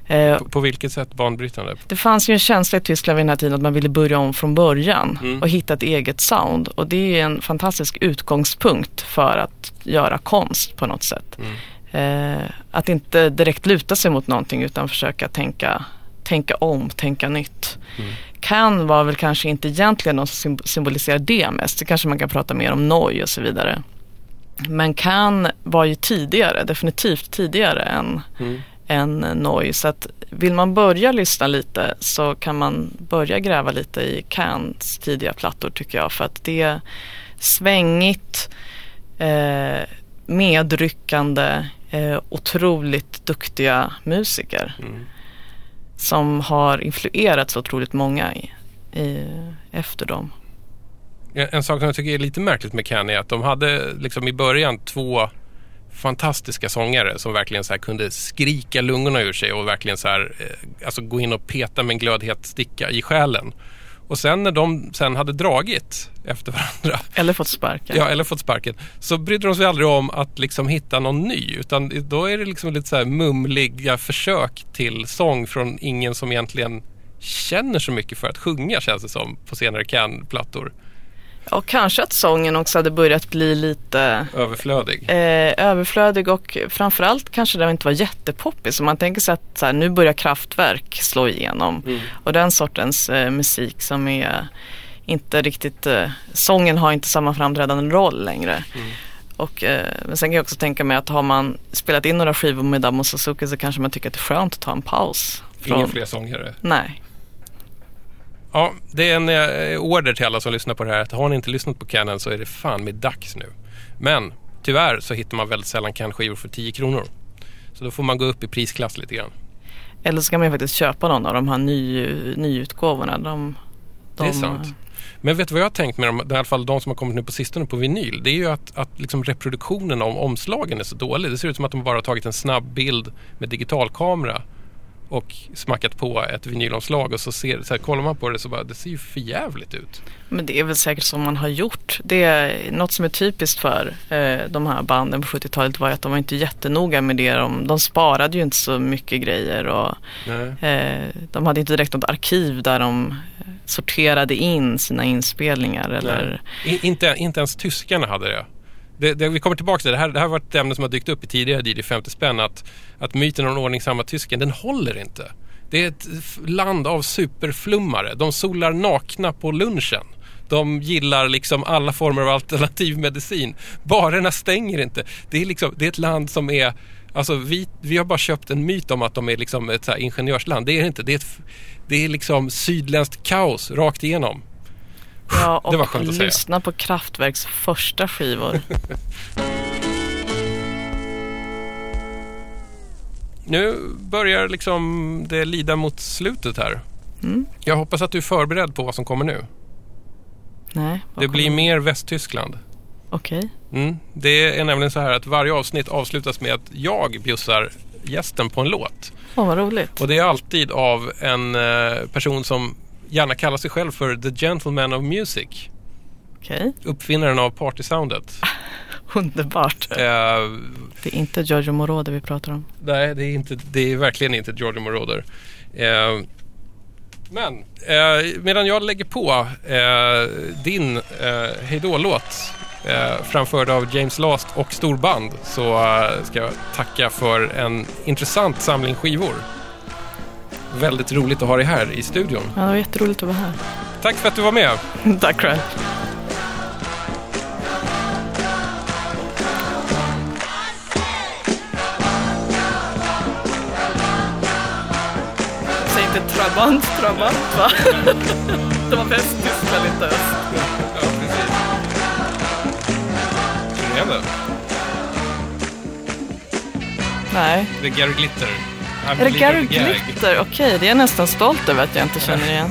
Eh, På, på vilket sätt banbrytande? Det fanns ju en känsla i Tyskland vid den här tiden att man ville börja om från början Mm. och hitta ett eget sound. Och det är en fantastisk utgångspunkt för att göra konst på något sätt. Eh, att inte direkt luta sig mot någonting utan försöka tänka, tänka om, tänka nytt. Kan var väl kanske inte egentligen något som symb- symboliserar det mest. Det kanske man kan prata mer om Noi och så vidare. Men Can var ju tidigare, definitivt tidigare än, än Noise. Så att vill man börja lyssna lite så kan man börja gräva lite i Cans tidiga plattor tycker jag. För att det är svängigt, eh, medryckande, eh, otroligt duktiga musiker. Som har influerat så otroligt många i, i, efter dem. En en sak som jag tycker är lite märkligt med Can är att de hade liksom i början två fantastiska sångare som verkligen så här kunde skrika lungorna ur sig och verkligen så här, eh, alltså gå in och peta med en glödhet sticka i själen. Och sen när de sen hade dragit efter varandra, Eller fått sparken. ja, eller fått sparken, så brydde de sig aldrig om att liksom hitta någon ny. Utan då är det liksom lite så mumliga försök till sång från ingen som egentligen känner så mycket för att sjunga känns det som på senare Can-plattor. Och kanske att sången också hade börjat bli lite Överflödig. eh, överflödig och framförallt kanske det inte var jättepoppig. Så man tänker sig att så här, nu börjar kraftverk slå igenom. Och den sortens eh, musik som är inte riktigt, eh, sången har inte samma framträdande roll längre. Och, eh, men sen kan jag också tänka mig att har man spelat in några skivor med Damo Suzuki så kanske man tycker att det är skönt att ta en paus. Ingen fler sångare. Nej. Ja, det är en eh, order till alla som lyssnar på det här. Att har ni inte lyssnat på Canon så är det fan med dags nu. Men tyvärr så hittar man väldigt sällan Can-skivor för 10 kronor. Så då får man gå upp i prisklass lite grann. Eller så kan man ju faktiskt köpa någon av de här ny, nyutgåvorna. De, de, Det är sant. Men vet du vad jag har tänkt med dem, i alla fall de som har kommit nu på sistone på vinyl? Det är ju att, att liksom reproduktionen av omslagen är så dålig. Det ser ut som att de bara har tagit en snabb bild med digitalkamera och smackat på ett vinylomslag och så, ser, så här, kollar man på det så bara, det ser ju för jävligt ut. Men det är väl säkert som man har gjort. Det är något som är typiskt för eh, de här banden på 70-talet var att de var inte jättenoga med det. De, de sparade ju inte så mycket grejer och eh, de hade inte direkt något arkiv där de sorterade in sina inspelningar eller I, inte, inte ens tyskarna hade det. Det, det. Vi kommer tillbaka till det. Här, det här har varit ett ämne som har dykt upp i tidigare DJ 50 spänn. Att, att myten om den ordningsamma tysken, den håller inte. Det är ett land av superflummare. De solar nakna på lunchen. De gillar liksom alla former av alternativ medicin. Barerna stänger inte. Det är, liksom, det är ett land som är Alltså vi, vi har bara köpt en myt om att de är liksom ett så här ingenjörsland. Det är det inte. Det är, ett, det är liksom sydländskt kaos rakt igenom ja, Det var och skönt att säga. lyssna på Kraftwerks första skivor. Nu börjar liksom det lida mot slutet här. Mm. Jag hoppas att du är förberedd på vad som kommer nu. Nej, Det blir mer Västtyskland. Okej. Mm. Det är nämligen så här att varje avsnitt avslutas med att jag bjussar gästen på en låt. Åh, vad roligt. Och det är alltid av en eh, person som gärna kallar sig själv för The Gentleman of Music. Okej, Uppfinnaren av partysoundet. underbart. Eh, Det är inte Giorgio Moroder vi pratar om. Nej, det är, inte, det är verkligen inte Giorgio Moroder. Eh, men eh, medan jag lägger på din eh, hejdå-låt framförd av James Last och storband så ska jag tacka för en intressant samling skivor. Väldigt roligt att ha dig här i studion. Ja, det var jätteroligt att vara här. Tack för att du var med. Tack själv. Säg inte Trabant, Trabant va? Det var Västtyskland, inte öst. Ja, precis. Känner du igen det? Nej. Det är Gary Glitter. Är det Gary. Glitter? Okej, det är jag nästan stolt över att jag inte känner igen.